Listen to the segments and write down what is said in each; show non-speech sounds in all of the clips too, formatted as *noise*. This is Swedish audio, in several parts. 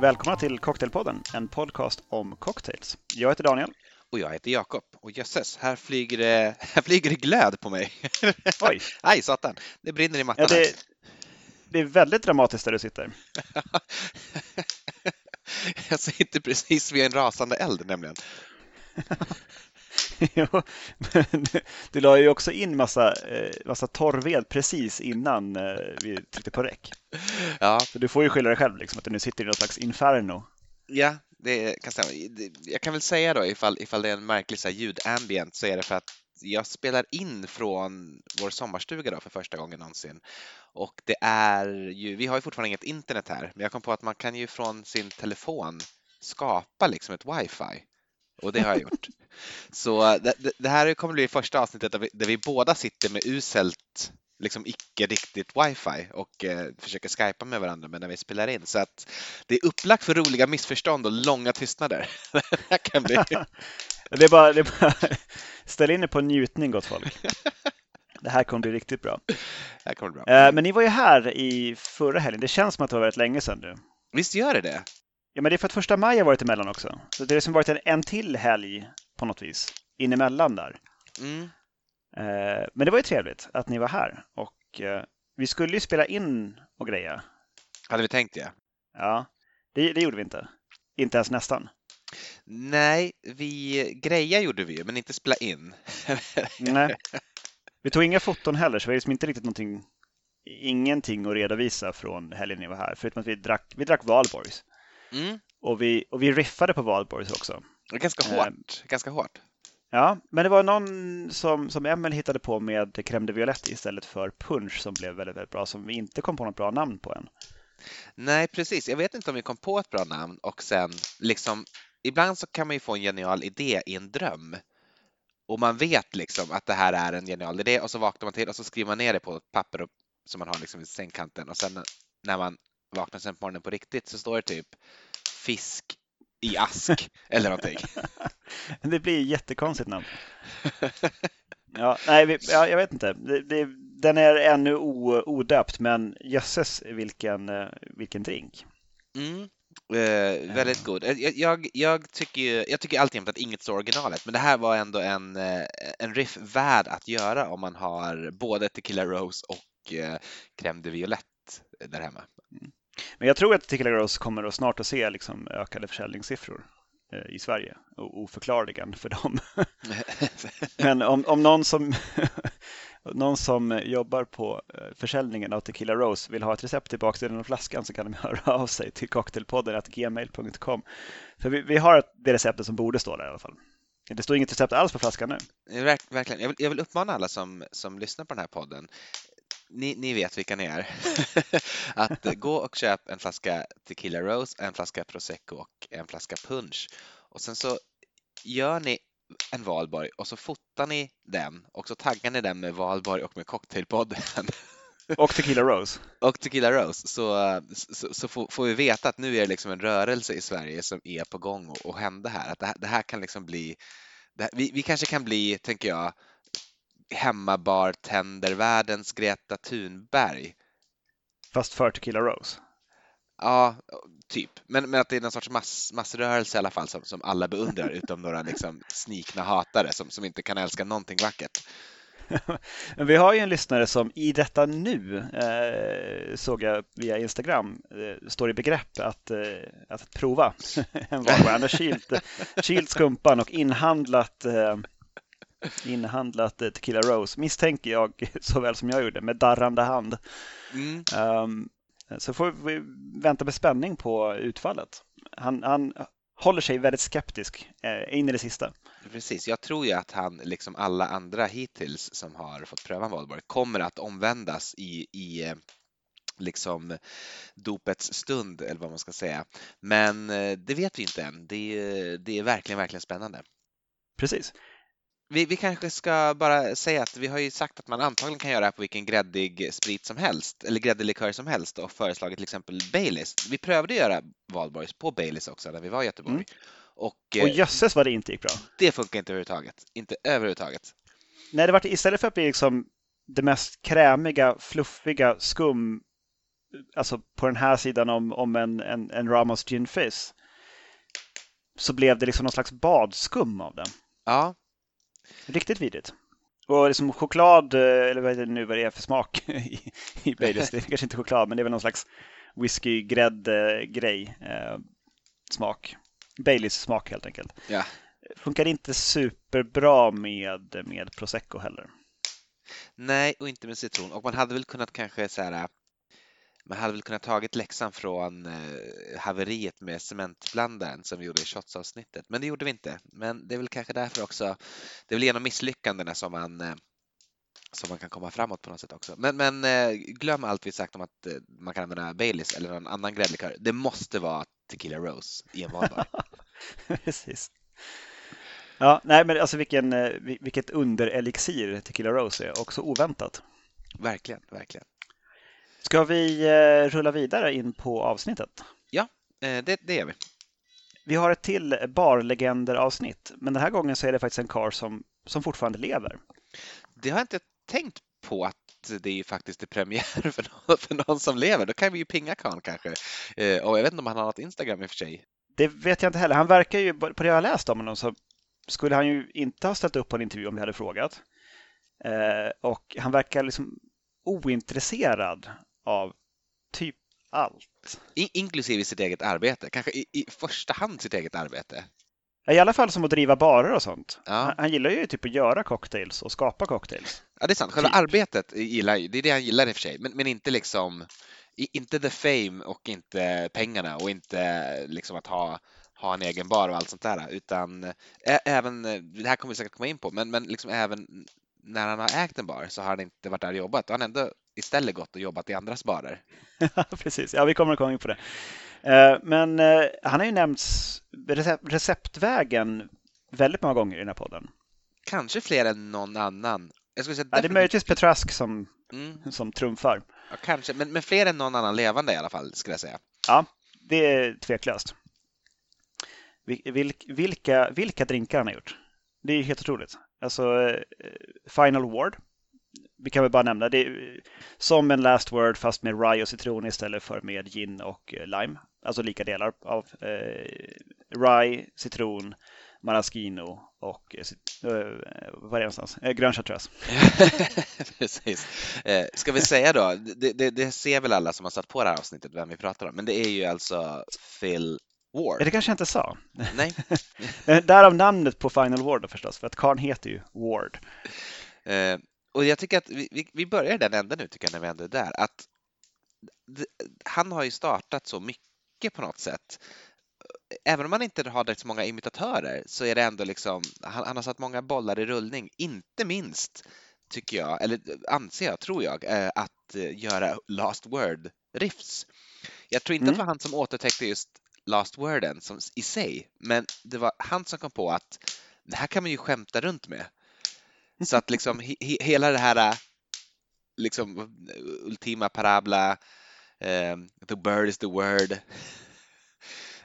Välkomna till Cocktailpodden, en podcast om cocktails. Jag heter Daniel. Och jag heter Jakob. Och jösses, här flyger det, *laughs* här flyger det glöd på mig. *laughs* Oj! Aj, satan! Det brinner i mattan. Ja, det, det är väldigt dramatiskt där du sitter. *laughs* jag sitter precis vid en rasande eld nämligen. *laughs* jo, men du, la ju också in massa, eh, massa torrved precis innan eh, vi tryckte på räck. Ja. Så du får ju skylla dig själv, liksom, att du nu sitter i något slags inferno. Ja, det kan stämma. Jag kan väl säga då ifall, ifall det är en märklig så här, ljudambient så är det för att jag spelar in från vår sommarstuga då för första gången någonsin. Och det är ju, vi har ju fortfarande inget internet här, men jag kom på att man kan ju från sin telefon skapa liksom ett wifi. Och det har jag gjort. Så det, det här kommer bli första avsnittet där vi, där vi båda sitter med uselt liksom icke riktigt wifi och eh, försöker skypa med varandra men när vi spelar in. Så att det är upplagt för roliga missförstånd och långa tystnader. *laughs* det kan bli... *laughs* det är bara, det är bara *laughs* ställ in er på njutning gott folk. Det här kommer bli riktigt bra. Det kommer bli bra. Eh, men ni var ju här i förra helgen. Det känns som att det var väldigt länge sedan nu. Visst gör det det? Ja, men det är för att första maj har varit emellan också. Så det har liksom varit en, en till helg på något vis inemellan där. Mm. Eh, men det var ju trevligt att ni var här och eh, vi skulle ju spela in och greja. Hade vi tänkt det? Ja, det, det gjorde vi inte. Inte ens nästan. Nej, vi greja gjorde vi ju, men inte spela in. *laughs* Nej. Vi tog inga foton heller, så vi har liksom inte riktigt någonting, ingenting att redovisa från helgen ni var här, förutom att vi drack, vi drack Valborgs. Mm. Och, vi, och vi riffade på Valborgs också. Ganska hårt. Eh, ganska hårt. Ja, men det var någon som, som Emil hittade på med crème de violette istället för punch som blev väldigt, väldigt bra, som vi inte kom på något bra namn på än. Nej, precis. Jag vet inte om vi kom på ett bra namn och sen liksom ibland så kan man ju få en genial idé i en dröm och man vet liksom att det här är en genial idé och så vaknar man till och så skriver man ner det på ett papper som man har liksom vid sängkanten och sen när man vaknar sen på morgonen på riktigt så står det typ fisk i ask *laughs* eller någonting. det blir jättekonstigt namn. Ja, nej, vi, ja, jag vet inte. Det, det, den är ännu o, odöpt, men jösses vilken, eh, vilken drink. Mm. Eh, väldigt god. Eh, jag, jag, jag, tycker, jag tycker alltid att inget står originalet, men det här var ändå en, eh, en riff värd att göra om man har både Tequila Rose och eh, Crème de Violette där hemma. Mm. Men jag tror att Tequila Rose kommer att snart att se liksom ökade försäljningssiffror i Sverige, oförklarligen för dem. *laughs* Men om, om någon som *laughs* någon som jobbar på försäljningen av Tequila Rose vill ha ett recept till baksidan av flaskan så kan de *laughs* höra av sig till cocktailpodden gmail.com. För vi, vi har det receptet som borde stå där i alla fall. Det står inget recept alls på flaskan nu. Verk, verkligen. Jag vill, jag vill uppmana alla som, som lyssnar på den här podden ni, ni, vet vilka ni är. *laughs* att gå och köp en flaska Tequila Rose, en flaska Prosecco och en flaska punch. Och sen så gör ni en valborg och så fotar ni den och så taggar ni den med valborg och med cocktailpodden. *laughs* Och Tequila Rose. och Tequila Rose. Så, så, så får, får, vi veta att nu är det liksom en rörelse i Sverige som är på gång och, och hända här. Att det, här, det här kan liksom bli, här, vi, vi kanske kan bli, tänker jag, hemmabartendervärldens Greta Thunberg. Fast för Tequila Rose? Ja, typ. Men, men att det är någon sorts mass, massrörelse i alla fall som, som alla beundrar utom några liksom snikna hatare som, som inte kan älska någonting vackert. *laughs* Vi har ju en lyssnare som i detta nu, eh, såg jag via Instagram, eh, står i begrepp att, eh, att prova *laughs* en Valborg. Han har kylt, kylt skumpan och inhandlat eh, inhandlat Tequila Rose, misstänker jag *laughs* såväl som jag gjorde, med darrande hand. Mm. Um, så får vi vänta med spänning på utfallet. Han, han håller sig väldigt skeptisk eh, in i det sista. Precis, jag tror ju att han, liksom alla andra hittills som har fått pröva Valborg, kommer att omvändas i, i eh, liksom dopets stund eller vad man ska säga. Men eh, det vet vi inte än. Det, det är verkligen, verkligen spännande. Precis. Vi, vi, kanske ska bara säga att vi har ju sagt att man antagligen kan göra det här på vilken gräddig sprit som helst eller gräddig likör som helst och föreslagit till exempel Baileys. Vi prövade göra Valborgs på Baileys också när vi var i Göteborg. Mm. Och, och eh, jösses vad det inte gick bra. Det funkar inte överhuvudtaget. Inte överhuvudtaget. Nej, det var istället för att bli liksom det mest krämiga, fluffiga skum alltså på den här sidan om, om en, en, en Ramos Gin Fizz så blev det liksom någon slags badskum av den. Ja, Riktigt vidrigt. Och liksom choklad, eh, eller vad är det nu vad det är för smak *laughs* i, i Baileys. Det är kanske inte choklad, men det är väl någon slags whisky-grädde-grej. Eh, smak. Baileys smak helt enkelt. ja. Funkar inte superbra med, med prosecco heller. Nej, och inte med citron. Och man hade väl kunnat kanske så här, man hade väl kunnat tagit läxan från eh, haveriet med cementblandaren som vi gjorde i shotsavsnittet. Men det gjorde vi inte. Men det är väl kanske därför också, det är väl genom misslyckandena som man eh, som man kan komma framåt på något sätt också. Men, men eh, glöm allt vi sagt om att eh, man kan använda Baileys eller någon annan gräddlikör. Det måste vara Tequila Rose i en valbar. *laughs* Precis. Ja, nej men alltså vilken, vil- vilket underelixir Tequila Rose är. Också oväntat. verkligen, verkligen. Ska vi eh, rulla vidare in på avsnittet? Eh, det, det gör vi. Vi har ett till barlegender-avsnitt, men den här gången så är det faktiskt en karl som, som fortfarande lever. Det har jag inte tänkt på att det är ju faktiskt är premiär för någon, för någon som lever. Då kan vi ju pinga Khan kanske. Eh, och jag vet inte om han har något Instagram i och för sig. Det vet jag inte heller. Han verkar ju, på det jag har läst om honom, så skulle han ju inte ha ställt upp på en intervju om vi hade frågat. Och han verkar liksom ointresserad av typ allt. In, inklusive sitt eget arbete. Kanske i, i första hand sitt eget arbete. I alla fall som att driva barer och sånt. Ja. Han, han gillar ju typ att göra cocktails och skapa cocktails. Ja, det är sant. Själva Typ. arbetet gillar det är det han gillar i och för sig, men, men inte liksom inte the fame och inte pengarna och inte liksom att ha, ha en egen bar och allt sånt där, utan även, det här kommer vi säkert komma in på, men, men liksom även när han har ägt en bar så har han inte varit där och jobbat. Då har han ändå istället gått och jobbat i andras barer. *laughs* Precis, ja vi kommer att komma in på det. Eh, Men eh, han har ju nämnts recept, receptvägen väldigt många gånger i den här podden. Kanske fler än någon annan. Jag skulle säga Ja, det är möjligtvis Petrask som, Mm, som trumfar. ja, kanske, men, men fler än någon annan levande i alla fall, skulle jag säga. Ja, det är tveklöst. Vil- vilk- Vilka, vilka drinkar han har gjort. Det är helt otroligt. Alltså, eh, Final Ward. Vi kan väl bara nämna det. är Som en last word fast med rye och citron istället för med gin och eh, lime. Alltså lika delar av eh, rye, citron, maraschino och eh, eh, vad är det någonstans? Eh, grön chartreuse. *laughs* Precis. Eh, ska vi säga då, det, det, det ser väl alla som har satt på det här avsnittet vem vi pratar om, men det är ju alltså Phil Ward. Det kanske jag inte sa. Nej, *laughs* Därav namnet på Final Ward då förstås, för att karln heter ju Ward. eh, och jag tycker att vi, vi, börjar den änden nu tycker jag när vi ändå är där, att han har ju startat så mycket på något sätt. Även om han inte har direkt så många imitatörer så är det ändå liksom, han, han har satt många bollar i rullning, inte minst tycker jag, eller anser jag, tror jag, eh, att eh, göra last word riffs. Jag tror inte Mm. att det var han som återtäckte just last worden som, i sig, men det var han som kom på att det här kan man ju skämta runt med. Så att liksom he, he, hela det här eh, liksom ultima parabla, eh, the bird is the word, *laughs*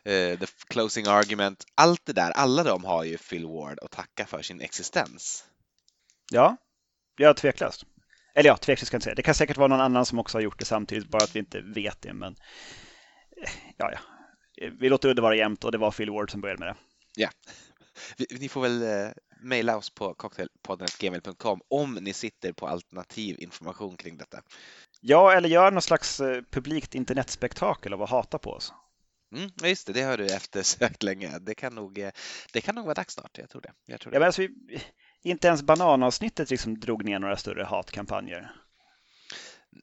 eh, the closing argument, allt det där, alla de har ju Phil Ward att tacka för sin existens. Ja, ja tveklöst. Eller ja, tveklöst ska jag inte säga. Det kan säkert vara någon annan som också har gjort det samtidigt, bara att vi inte vet det. Men eh, ja, ja. Vi låter det vara jämnt och det var Phil Ward som började med det. Vi- Ni får väl eh, mejla oss på cocktailpodden.gmail.com om ni sitter på alternativ information kring detta. Ja, eller gör någon slags eh, publikt internetspektakel av att hata på oss. Mm, just det, det har du eftersökt länge. Det kan nog, eh, det kan nog vara dags snart. Jag tror det. Jag tror det. Ja, men alltså, vi, inte ens bananavsnittet liksom drog ner några större hatkampanjer.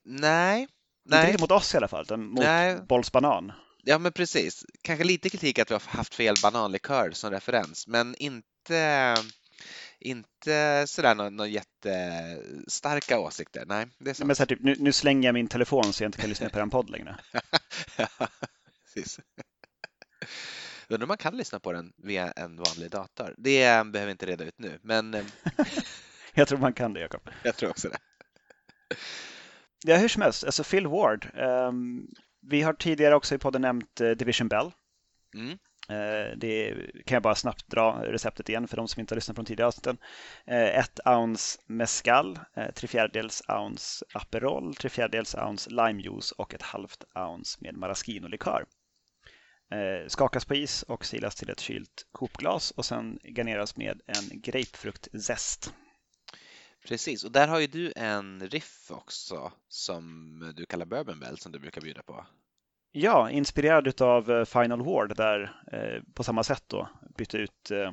Nej, Inte riktigt mot oss i alla fall, utan mot Nej. Bollsbanan. Ja men precis. Kanske lite kritik att vi har haft fel bananlikör som referens, men inte inte sådär några några jättestarka åsikter. Nej, det är sant. Men så här, typ, nu, nu slänger jag min telefon så jag inte kan lyssna på en podd längre. *laughs* Precis. Undrar om man kan lyssna på den via en vanlig dator. Det eh, behöver vi inte reda ut nu, men eh, *laughs* Jag tror man kan det, Jakob. jag tror också det. Ja, hur som helst, alltså Phil Ward. ehm, vi har tidigare också i podden nämnt eh, Division Bell. Mm. Eh, det kan jag bara snabbt dra receptet igen för de som inte har lyssnat på de tidigare avsnitten. Eh, ett ounce mescal, eh, tre fjärdedels ounce Aperol, tre fjärdedels ounce limejuice och ett halvt ounce med maraschino-likör. Skakas på is och silas till ett kylt kopglas och sen garneras med en grapefruktzest. Precis, och där har ju du en riff också som du kallar Bourbon Bell som du brukar bjuda på. Ja, inspirerad av eh, Final Ward där eh, på samma sätt då bytte ut eh,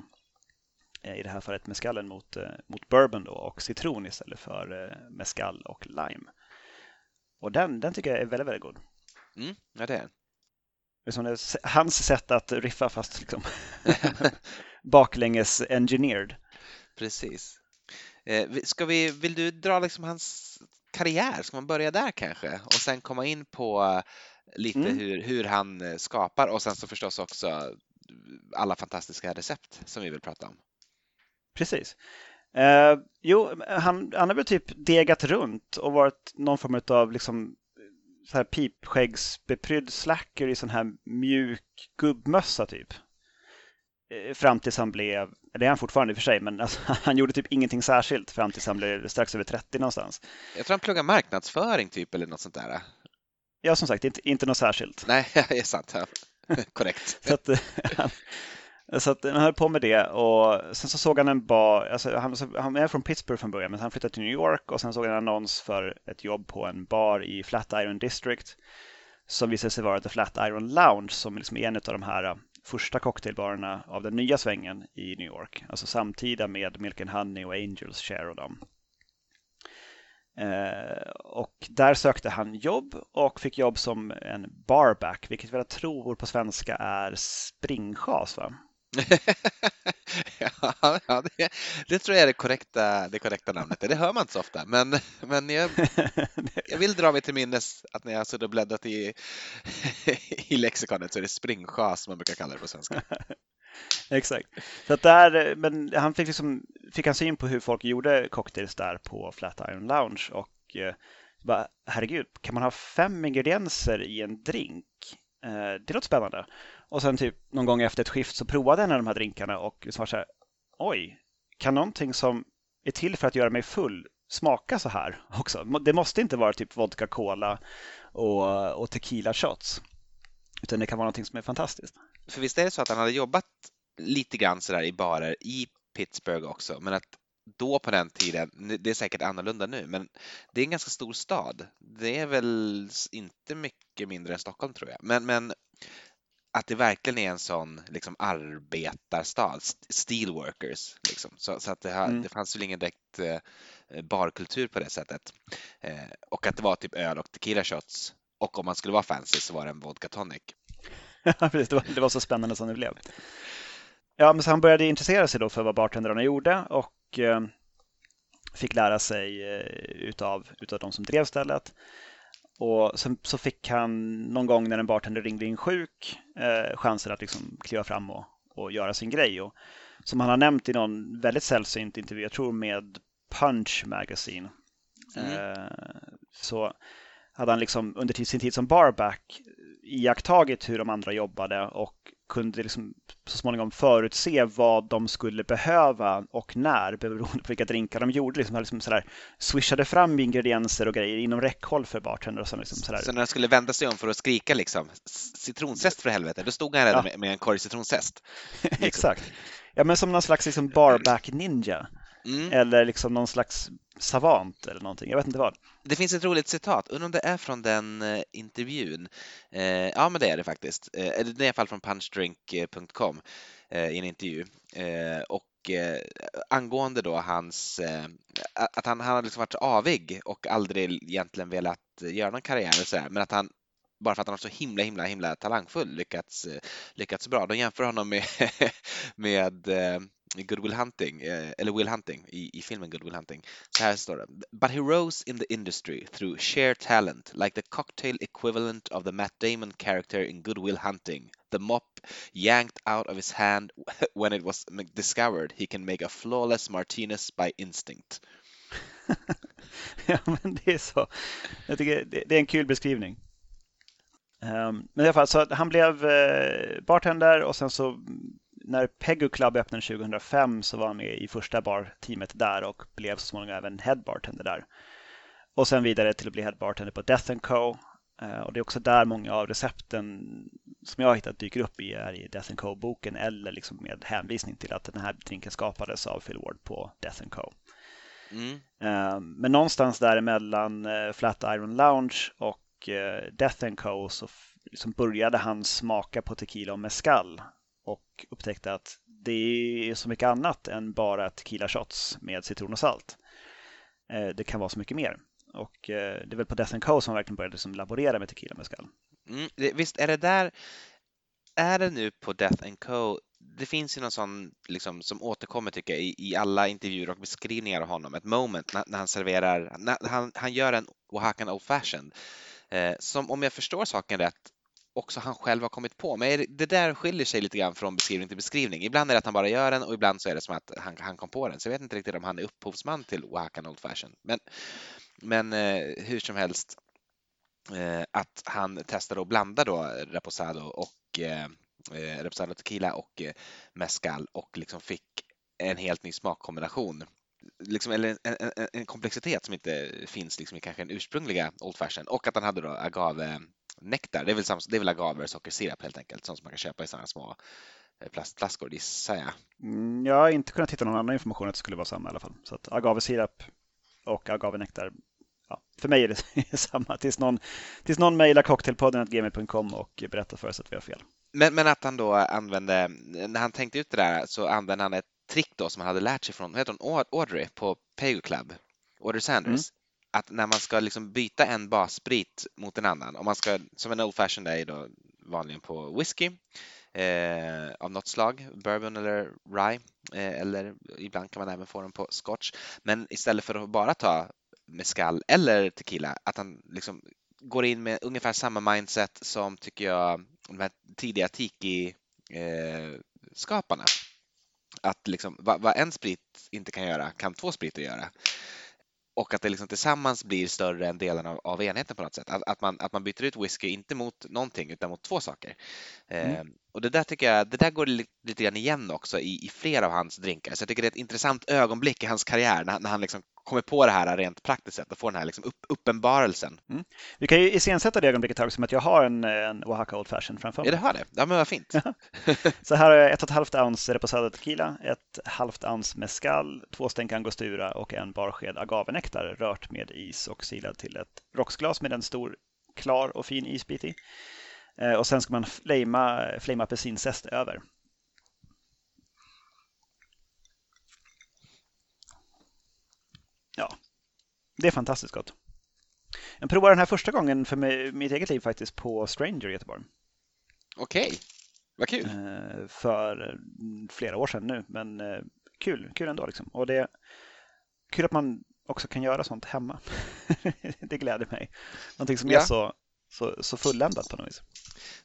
i det här fallet mescalen mot, mot bourbon då och citron istället för mescal och lime. Och den, den tycker jag är väldigt, väldigt god. Mm, ja, det är det är hans sätt att riffa fast liksom *laughs* baklänges engineered. Precis. Ska vi, vill du dra liksom hans karriär? Ska man börja där kanske? Och sen komma in på lite mm. hur, hur han eh, skapar och sen så förstås också alla fantastiska recept som vi vill prata om. Precis. Eh, jo, han, han har väl typ degat runt och varit någon form av liksom så här pipskäggsbeprydd slacker i sån här mjuk gubbmössa typ. Eh, fram tills han blev, det är han fortfarande i och för sig, men alltså, *laughs* han gjorde typ ingenting särskilt fram tills han blev strax över 30 någonstans. Jag tror han pluggade marknadsföring typ eller något sånt där. Ja, som sagt, inte, inte något särskilt. Nej, *laughs* det är sant. Ja. *laughs* Korrekt. så att, han, så att han höll på med det och sen så såg han en bar, alltså han, han är från Pittsburgh från början men han flyttade till New York och sen såg han en annons för ett jobb på en bar i Flatiron District som visade sig vara The Flatiron Lounge som liksom är en av de här första cocktailbarerna av den nya svängen i New York. Alltså samtida med Milk and Honey och Angels Share och dem. Eh, och där sökte han jobb och fick jobb som en barback, vilket jag tror på svenska är springchas. Va? *laughs* ja, det, det, tror jag är det korrekta, det korrekta namnet. Det hör man inte så ofta, men, men jag, jag vill dra mig till minnes att när jag har och bläddrat i, *laughs* i lexikonet så är det springchas man brukar kalla det på svenska. *laughs* Exakt. Så att där, men han fick, liksom, fick han syn på hur folk gjorde cocktails där på Flatiron Lounge och eh, bara, herregud, kan man ha fem ingredienser i en drink? Eh, det låter spännande. Och sen typ någon gång efter ett skift så provade en av de här drinkarna och liksom var så här, oj, kan någonting som är till för att göra mig full smaka så här också? Det måste inte vara typ vodka, cola och, och tequila shots. Utan det kan vara någonting som är fantastiskt. För visst är det så att han hade jobbat lite grann sådär i barer i Pittsburgh också, men att då på den tiden, det är säkert annorlunda nu, men det är en ganska stor stad. Det är väl inte mycket mindre än Stockholm tror jag, men, men att det verkligen är en sån liksom, arbetarstad, steelworkers. Liksom. Så, så, att det, har, mm. det fanns väl ingen direkt eh, barkultur på det sättet. Eh, och att det var typ öl och tequila shots. Och om man skulle vara fancy så var det en vodka tonic. *laughs* precis, det, var, det var så spännande som det blev. Ja, men så han började intressera sig då för vad bartendrarna gjorde och eh, fick lära sig eh, utav, utav de som drev stället. Och sen så fick han någon gång när en bartender ringde in sjuk eh, chansen att liksom kliva fram och, och göra sin grej. Och som han har nämnt i någon väldigt sällsynt intervju, jag tror med Punch Magazine, mm. eh, så hade han liksom under sin tid som barback iakttagit hur de andra jobbade och kunde liksom så småningom förutse vad de skulle behöva och när beroende på vilka drinkar de gjorde. Liksom, liksom sådär, swishade fram ingredienser och grejer inom räckhåll för bartender. Och så, liksom sådär. så när de skulle vända sig om för att skrika liksom, citronsest för helvete, då stod han redan ja. med, med en korg citronsest. Liksom. *laughs* Exakt. Ja, men som någon slags liksom barback ninja. Mm. Eller liksom någon slags savant eller någonting. Jag vet inte vad. Det finns ett roligt citat, undrar om det är från den eh, intervjun. Eh, ja, men det är det faktiskt. Eh, det är i alla fall från punchdrink.com eh, i en intervju. Eh, och eh, angående då hans, att han, han har liksom varit avig och aldrig egentligen velat göra någon karriär och sådär, men att han bara för att han är så himla, himla, himla talangfull lyckats, lyckats bra. De jämför honom med, *laughs* med Good Will Hunting, eh, eller Will Hunting i, i filmen Good Will Hunting. Så här står det. But he rose in the industry through sheer talent, like the cocktail equivalent of the Matt Damon character in Good Will Hunting. The mop yanked out of his hand *laughs* when it was discovered he can make a flawless Martinez by instinct. *laughs* ja, men det är så. Jag tycker det, det är en kul beskrivning. Um, men i alla fall, så han blev uh, bartender och sen så när Pegu Club öppnade 2005 så var han med i första barteamet där och blev så småningom även head bartender där. Och sen vidare till att bli head bartender på Death Co. Uh, och det är också där många av recepten som jag har hittat dyker upp i är i Death Co-boken eller liksom med hänvisning till att den här drinken skapades av Phil Ward på Death Co. Mm. Uh, men någonstans däremellan uh, Flat Iron Lounge och Death Co så liksom började han smaka på tequila och mezcal och upptäckte att det är så mycket annat än bara tequila shots med citron och salt. Eh, det kan vara så mycket mer. Och eh, det är väl på Death Co som man verkligen började liksom laborera med tequila mezcal. Mm, visst är det där, är det nu på Death Co det finns ju någon sån liksom, som återkommer tycker jag i, i alla intervjuer och beskrivningar av honom, ett moment när, när han serverar, när han, han gör en Oaxacan Old Fashioned eh, som om jag förstår saken rätt också han själv har kommit på. Men det där skiljer sig lite grann från beskrivning till beskrivning. Ibland är det att han bara gör den och ibland så är det som att han, han kom på den. Så jag vet inte riktigt om han är upphovsman till Oaxacan Old Fashion. Men, men eh, hur som helst, eh, att han testade att blanda då Reposado och eh, eh, Reposado Tequila och eh, Mezcal och liksom fick en helt ny smakkombination. Liksom, eller en, en, en, komplexitet som inte finns liksom i kanske den ursprungliga Old Fashion och att han hade då agave nektar. Det är väl, sam, det är väl agaver och sockersirap helt enkelt, sånt som man kan köpa i sådana små eh, plastflaskor gissar jag. Mm, jag har inte kunnat hitta någon annan information att det skulle vara samma i alla fall. Så att agavesirap och agavenektar, ja, för mig är det *laughs* samma. Tills någon, tills någon mejlar cocktailpodden.gmail.com och berättar för oss att vi har fel. Men, men att han då använde, när han tänkte ut det där så använde han ett trick då som han hade lärt sig från, vad heter hon, Audrey på Pego Club, Audrey Sanders. Mm att när man ska liksom byta en bassprit mot en annan, om man ska, som en Old Fashion är då vanligen på whisky eh, av något slag, bourbon eller rye, eh, eller ibland kan man även få den på scotch. Men istället för att bara ta mezcal eller tequila, att han liksom går in med ungefär samma mindset som, tycker jag, de här tidiga tiki-skaparna. Eh, att liksom, vad, vad en sprit inte kan göra kan två spriter göra och att det liksom tillsammans blir större än delen av, av enheten på något sätt. Att, att, man, att man byter ut whisky, inte mot någonting utan mot två saker. Mm. Och det där tycker jag, det där går lite, lite grann igen också i, i flera av hans drinkar. Så jag tycker det är ett intressant ögonblick i hans karriär när, när han liksom kommer på det här rent praktiskt sett och får den här liksom upp, uppenbarelsen. Mm. Vi kan ju iscensätta det ögonblicket här som att jag har en, en Oaxaca Old Fashion framför mig. Ja, du har det? Ja, men vad fint. *laughs* så här har jag ett och ett halvt ounce reposado tequila, ett halvt ounce mezcal, två stänk angostura och en barsked agavenektar rört med is och silad till ett rocksglas med en stor klar och fin isbit i. Eh, och sen ska man flamea, flamea apelsinzest över. Ja, det är fantastiskt gott. Jag provade den här första gången för mig, mitt eget liv faktiskt på Stranger i Göteborg. Okej, okay. vad kul. Eh, för flera år sedan nu, men eh, kul, kul ändå liksom. Och det är kul att man också kan göra sånt hemma. *laughs* det gläder mig. Någonting som ja. är så, så, så fulländat på något vis.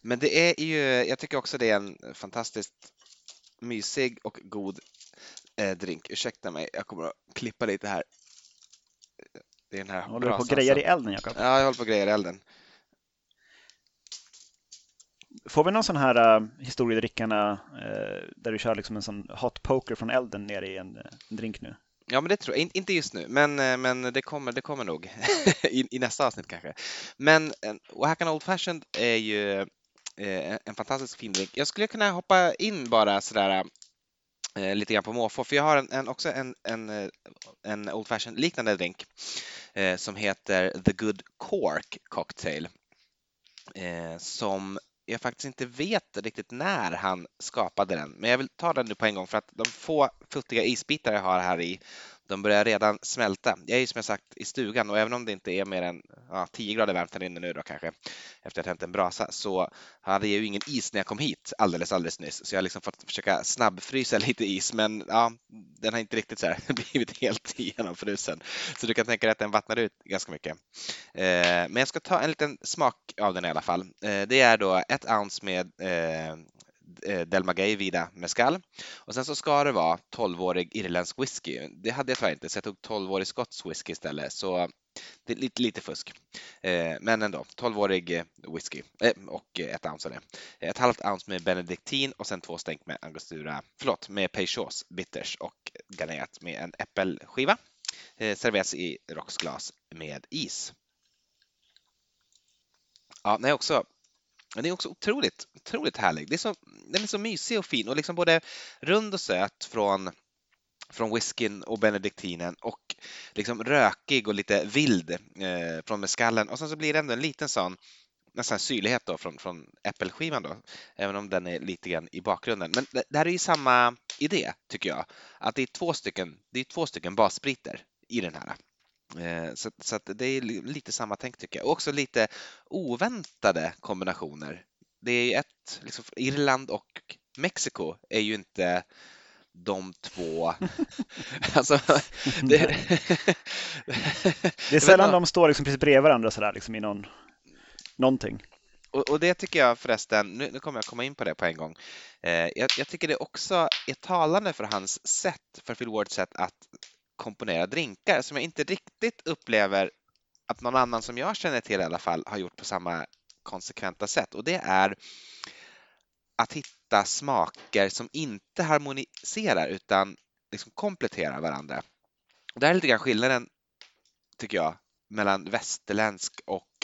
Men det är ju, jag tycker också det är en fantastiskt mysig och god eh, drink. Ursäkta mig, jag kommer att klippa lite här. Det är den här håller du på och grejer i elden, Jakob? Ja, jag håller på och grejer i elden. Får vi någon sån här uh, historiedrickarna uh, där du kör liksom en sån hot poker från elden ner i en, en drink nu? Ja, men det tror jag. Inte just nu, men, eh, men det, kommer, det kommer nog *laughs* I, i nästa avsnitt kanske. Men eh, Oaxacan Old Fashioned är ju eh, en fantastisk fin drink. Jag skulle kunna hoppa in bara sådär eh, lite grann på måfå, för jag har en, en, också en, en, eh, en Old Fashioned liknande drink eh, som heter The Good Cork Cocktail eh, som jag faktiskt inte vet riktigt när han skapade den, men jag vill ta den nu på en gång för att de få futtiga isbitar jag har här i de börjar redan smälta. Jag är ju som jag sagt i stugan och även om det inte är mer än ja, 10 grader varmt här inne nu då kanske efter att jag tänt en brasa så hade jag ju ingen is när jag kom hit alldeles alldeles nyss så jag har liksom fått försöka snabbfrysa *laughs* lite is men ja, den har inte riktigt så här *laughs* blivit helt genomfrusen så du kan tänka dig att den vattnar ut ganska mycket. Eh, men jag ska ta en liten smak av den i alla fall. Eh, det är då ett ounce med eh, Eh, Delma Gay, Vida Mescal. Och sen så ska det vara 12-årig irländsk whisky. Det hade jag tyvärr inte, så jag tog 12-årig skotsk whisky istället. Så Det är lite, lite fusk. Eh, men ändå, 12-årig eh, whisky eh, och eh, ett ounce av det. Ett halvt ounce med benediktin och sen två stänk med angostura, förlåt, med Peychaus bitters och garnerat med en äppelskiva. serveras i rocksglas med is. Ja, den är också, den är också otroligt, otroligt härlig. Det är så, den är så mysig och fin och liksom både rund och söt från från whiskyn och benediktinen och liksom rökig och lite vild eh, från meskallen och sen så blir det ändå en liten sån nästan syrlighet då från, från äppelskivan då, även om den är lite grann i bakgrunden. Men det, det här är ju samma idé tycker jag, att det är två stycken, det är två stycken basspriter i den här. Eh, så, så det är lite samma tänk tycker jag. Och också lite oväntade kombinationer. Det är ett, liksom, Irland och Mexiko är ju inte de två. *laughs* alltså, *laughs* det... *laughs* det är sällan de står liksom precis bredvid varandra sådär liksom i någon, någonting. Och, och, det tycker jag förresten, nu, nu kommer jag komma in på det på en gång. Eh, jag, jag, tycker det också är talande för hans sätt, för Phil Wards sätt att komponera drinkar som jag inte riktigt upplever att någon annan som jag känner till i alla fall har gjort på samma konsekventa sätt och det är att hitta smaker som inte harmoniserar utan liksom kompletterar varandra. Och det här är lite grann skillnaden, tycker jag, mellan västerländsk och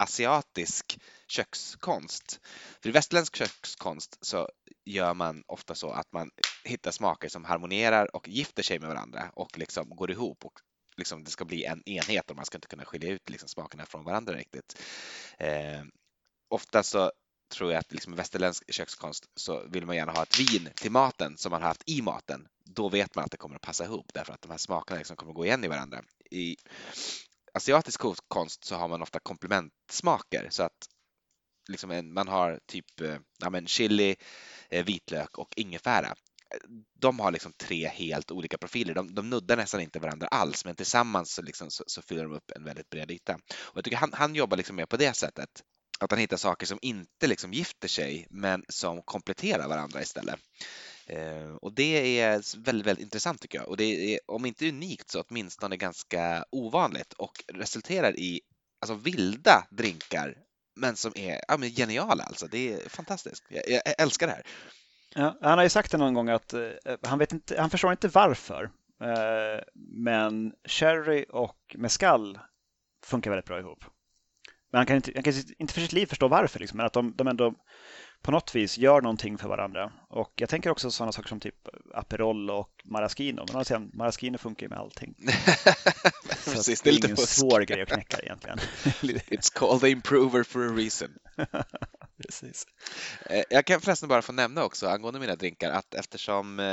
asiatisk kökskonst. För i västerländsk kökskonst så gör man ofta så att man hittar smaker som harmonierar och gifter sig med varandra och liksom går ihop och liksom det ska bli en enhet och man ska inte kunna skilja ut liksom smakerna från varandra riktigt. Eh, ofta så tror jag att liksom västerländsk kökskonst så vill man gärna ha ett vin till maten som man har haft i maten. Då vet man att det kommer att passa ihop därför att de här smakerna liksom kommer att gå igen i varandra. I asiatisk konst så har man ofta komplementsmaker så att liksom en, man har typ eh, ja, men chili, eh, vitlök och ingefära. De har liksom tre helt olika profiler. De, de nuddar nästan inte varandra alls, men tillsammans så, liksom, så, så fyller de upp en väldigt bred yta. Och jag tycker han, han jobbar liksom mer på det sättet. Att han hittar saker som inte liksom gifter sig, men som kompletterar varandra istället. Eh, och det är väldigt, väldigt intressant tycker jag. Och det är, om inte unikt så åtminstone ganska ovanligt och resulterar i alltså, vilda drinkar men som är ja, men geniala alltså. Det är fantastiskt. Jag, jag älskar det här. Ja, han har ju sagt det någon gång att uh, han, vet inte, han förstår inte varför. Eh, men sherry och mescal funkar väldigt bra ihop. Men han kan inte, han kan inte för sitt liv förstå varför, liksom, men att de, de ändå på något vis gör någonting för varandra. Och jag tänker också sådana saker som typ Aperol och Maraschino. Men alltså, Maraschino funkar ju med allting. *laughs* Precis, det är lite ingen fusk. svår grej att knäcka egentligen. *laughs* *laughs* It's called the improver for a reason. Precis. Eh, jag kan förresten bara få nämna också angående mina drinkar att eftersom eh,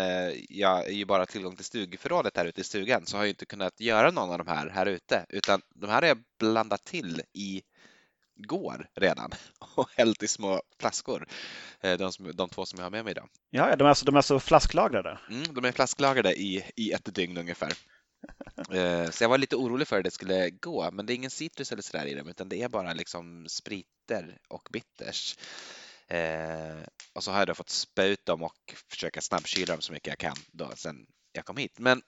jag ju bara har tillgång till stugförrådet här ute i stugan så har jag inte kunnat göra någon av de här här ute utan de här har jag blandat till i går redan *laughs* och hällt i små flaskor. Eh, de, som, de två som jag har med mig idag. Ja, de är alltså, de är alltså flasklagrade? Mm, de är flasklagrade i, i ett dygn ungefär. *laughs* Eh, så jag var lite orolig för att det skulle gå, men det är ingen citrus eller sådär i dem, utan det är bara liksom spriter och bitters. Eh, och så har jag då fått spä ut dem och försöka snabbkyla dem så mycket jag kan då sen jag kom hit. Men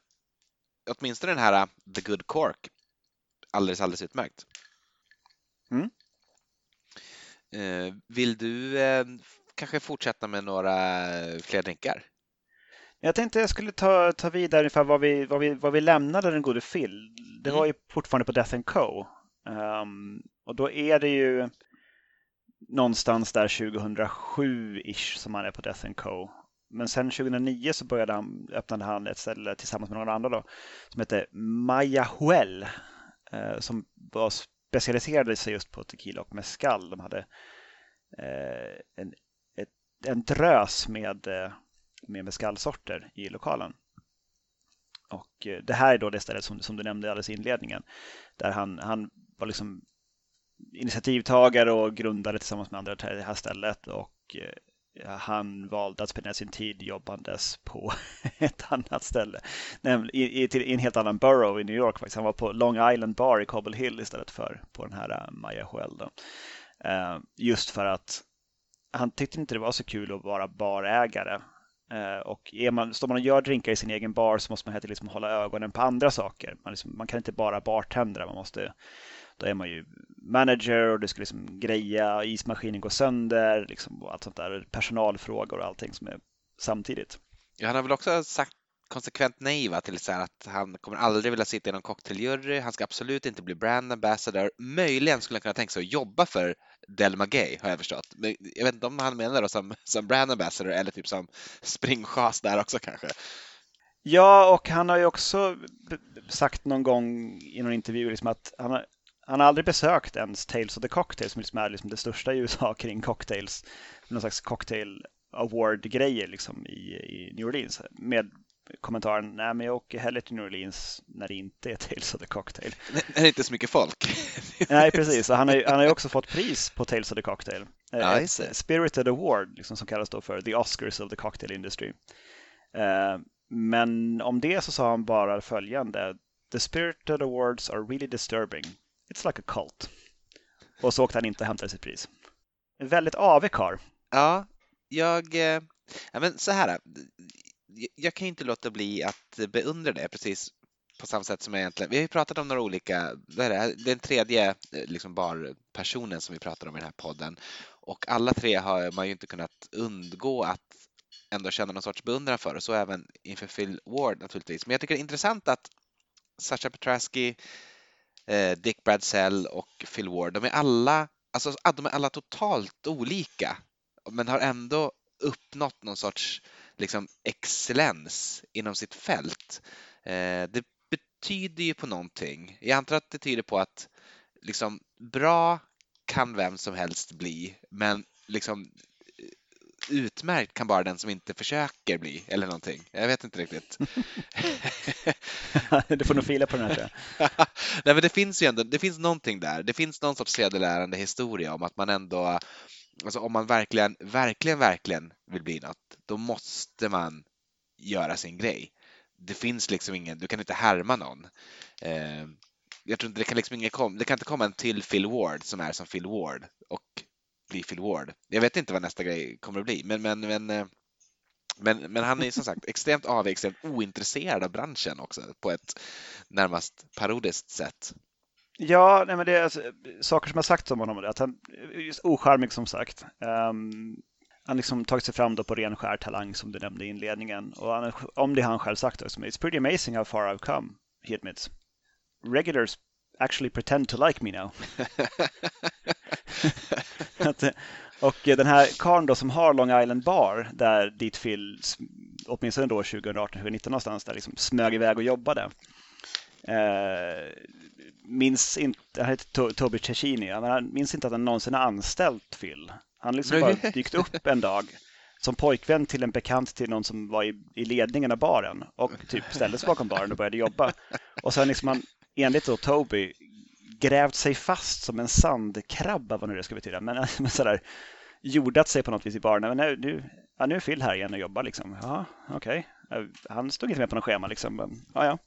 åtminstone den här The Good Cork, alldeles, alldeles utmärkt. Mm. Eh, vill du eh, kanske fortsätta med några fler drinkar? Jag tänkte jag skulle ta, ta vidare ungefär var vi, var, vi, var vi lämnade den gode Phil. Det var mm. ju fortfarande på Death Co. Um, och då är det ju någonstans där 2007-ish som han är på Death Co. Men sen 2009 så började han, öppnade han ett ställe tillsammans med några andra då, som heter Mayahuel. Uh, som var specialiserade sig just på tequila och mezcal. De hade eh, en, ett, en drös med, eh, med mezcalsorter i lokalen. Och eh, det här är då det stället som, som du nämnde alldeles i inledningen. Där han, han var liksom initiativtagare och grundade tillsammans med andra det här stället. Och eh, han valde att spendera sin tid jobbandes på *laughs* ett annat ställe. I, i, i, en helt annan borough i New York. Faktiskt. Han var på Long Island Bar i Cobble Hill istället för på den här äh, Maya Joel. Uh, just för att han tyckte inte det var så kul att vara barägare Eh, och är man, står man och gör drinkar i sin egen bar så måste man liksom hålla ögonen på andra saker. Man, liksom, man kan inte bara bartendra, man måste då är man ju manager och du ska liksom greja, ismaskinen går sönder, liksom, allt sånt där, personalfrågor och allting som är samtidigt. Ja, han har väl också sagt konsekvent nej va, till så att han kommer aldrig vilja sitta i någon cocktailjury, han ska absolut inte bli brand ambassador. Möjligen skulle han kunna tänka sig att jobba för Delma Gay har jag förstått. Men jag vet inte om han menar då som, som brand ambassador eller typ som springchas där också kanske. Ja, och han har ju också sagt någon gång i någon intervju liksom att han har, han har aldrig besökt ens Tales of the Cocktail som liksom är liksom det största i USA *laughs* kring cocktails. Någon slags cocktail award-grejer liksom i, i New Orleans med kommentaren, nej men jag åker hellre till New Orleans när det inte är Tales of the Cocktail. *laughs* När det inte är så mycket folk. *laughs* nej, precis. Han har, han har ju också fått pris på Tales of the Cocktail. Ja, Ett Spirited Award, liksom, som kallas då för The Oscars of the Cocktail Industry. Eh, men om det så sa han bara följande. The Spirited Awards are really disturbing. It's like a cult. Och så åkte han inte och hämtade sitt pris. En väldigt avig karl. Ja, jag... Eh, ja, men så här jag kan inte låta bli att beundra det precis på samma sätt som jag egentligen... Vi har ju pratat om några olika... Det är den tredje eh, liksom barpersonen som vi pratar om i den här podden och alla tre har man ju inte kunnat undgå att ändå känna någon sorts beundran för och så även inför Phil Ward naturligtvis. Men jag tycker det är intressant att Sasha Petrasky, Eh, Dick Bradsell och Phil Ward, de är alla, alltså, de är alla totalt olika men har ändå uppnått någon sorts liksom excellens inom sitt fält. Eh, det betyder ju på någonting. Jag antar att det tyder på att liksom bra kan vem som helst bli, men liksom utmärkt kan bara den som inte försöker bli eller någonting. Jag vet inte riktigt. *laughs* du får nog fila på den här tror jag. *laughs* Nej, men det finns ju ändå, det finns någonting där. Det finns någon sorts sedelärande historia om att man ändå alltså om man verkligen, verkligen, verkligen vill bli något, då måste man göra sin grej. Det finns liksom ingen, du kan inte härma någon. Eh, jag tror inte det kan liksom ingen kom, det kan inte komma en till Phil Ward som är som Phil Ward och bli Phil Ward. Jag vet inte vad nästa grej kommer att bli, men, men, men, eh, men, men han är som sagt extremt avig, extremt ointresserad av branschen också på ett närmast parodiskt sätt. Ja, nej men det är alltså, saker som har sagts om honom. Att han är ocharmig som sagt. Um, han liksom tagit sig fram då på ren skär talang som du nämnde i inledningen. Och han, om det har han själv sagt också. It's pretty amazing how far I've come, he admits. Regulars actually pretend to like me now. *laughs* *laughs* att, och den här karln då som har Long Island Bar, där dit Phil, åtminstone då 2018-2019 någonstans, där liksom smög iväg och jobbade. Eh, minns inte, han heter Toby Cecchini, men han minns inte att han någonsin har anställt Phil. Han liksom bara dykt upp en dag som pojkvän till en bekant till någon som var i, i ledningen av baren och typ ställde sig bakom baren och började jobba. Och sen liksom han, enligt då Toby, grävt sig fast som en sandkrabba, vad nu det ska betyda, men, *laughs* men sådär jordat sig på något vis i baren. Men nu, nu, ja, nu är Phil här igen och jobbar liksom. Ja, okej. Okay. Han stod inte med på något schema liksom. Men, ja, ja.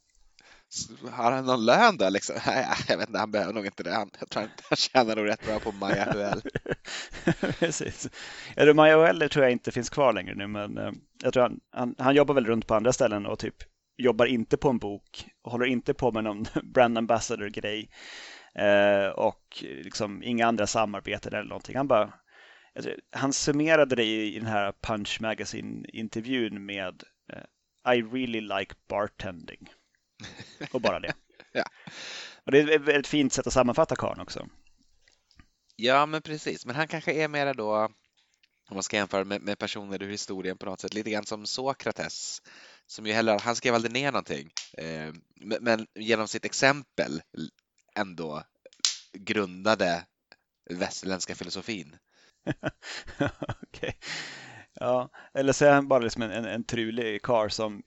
Har han någon lön då liksom? *laughs* Nej, jag vet inte, han behöver nog inte det. Han, jag tror han tjänar nog rätt bra på Maja Huel. *laughs* Precis. Ja, Maja Huel tror jag inte finns kvar längre nu, men eh, jag tror han, han, han, jobbar väl runt på andra ställen och typ jobbar inte på en bok och håller inte på med någon brand ambassador-grej eh, och liksom inga andra samarbeten eller någonting. Han bara han summerade det i, den här Punch Magazine-intervjun med eh, I really like bartending. Och bara det. *laughs* ja. Och det är ett väldigt fint sätt att sammanfatta karln också. Ja, men precis. Men han kanske är mera då, om man ska jämföra med, med personer ur historien på något sätt, lite grann som Sokrates. Som ju heller, han skrev aldrig ner någonting, eh, men, men genom sitt exempel ändå grundade västerländska filosofin. *laughs* Okej. Okay. Ja, eller så är han bara liksom en, en, en trulig kar som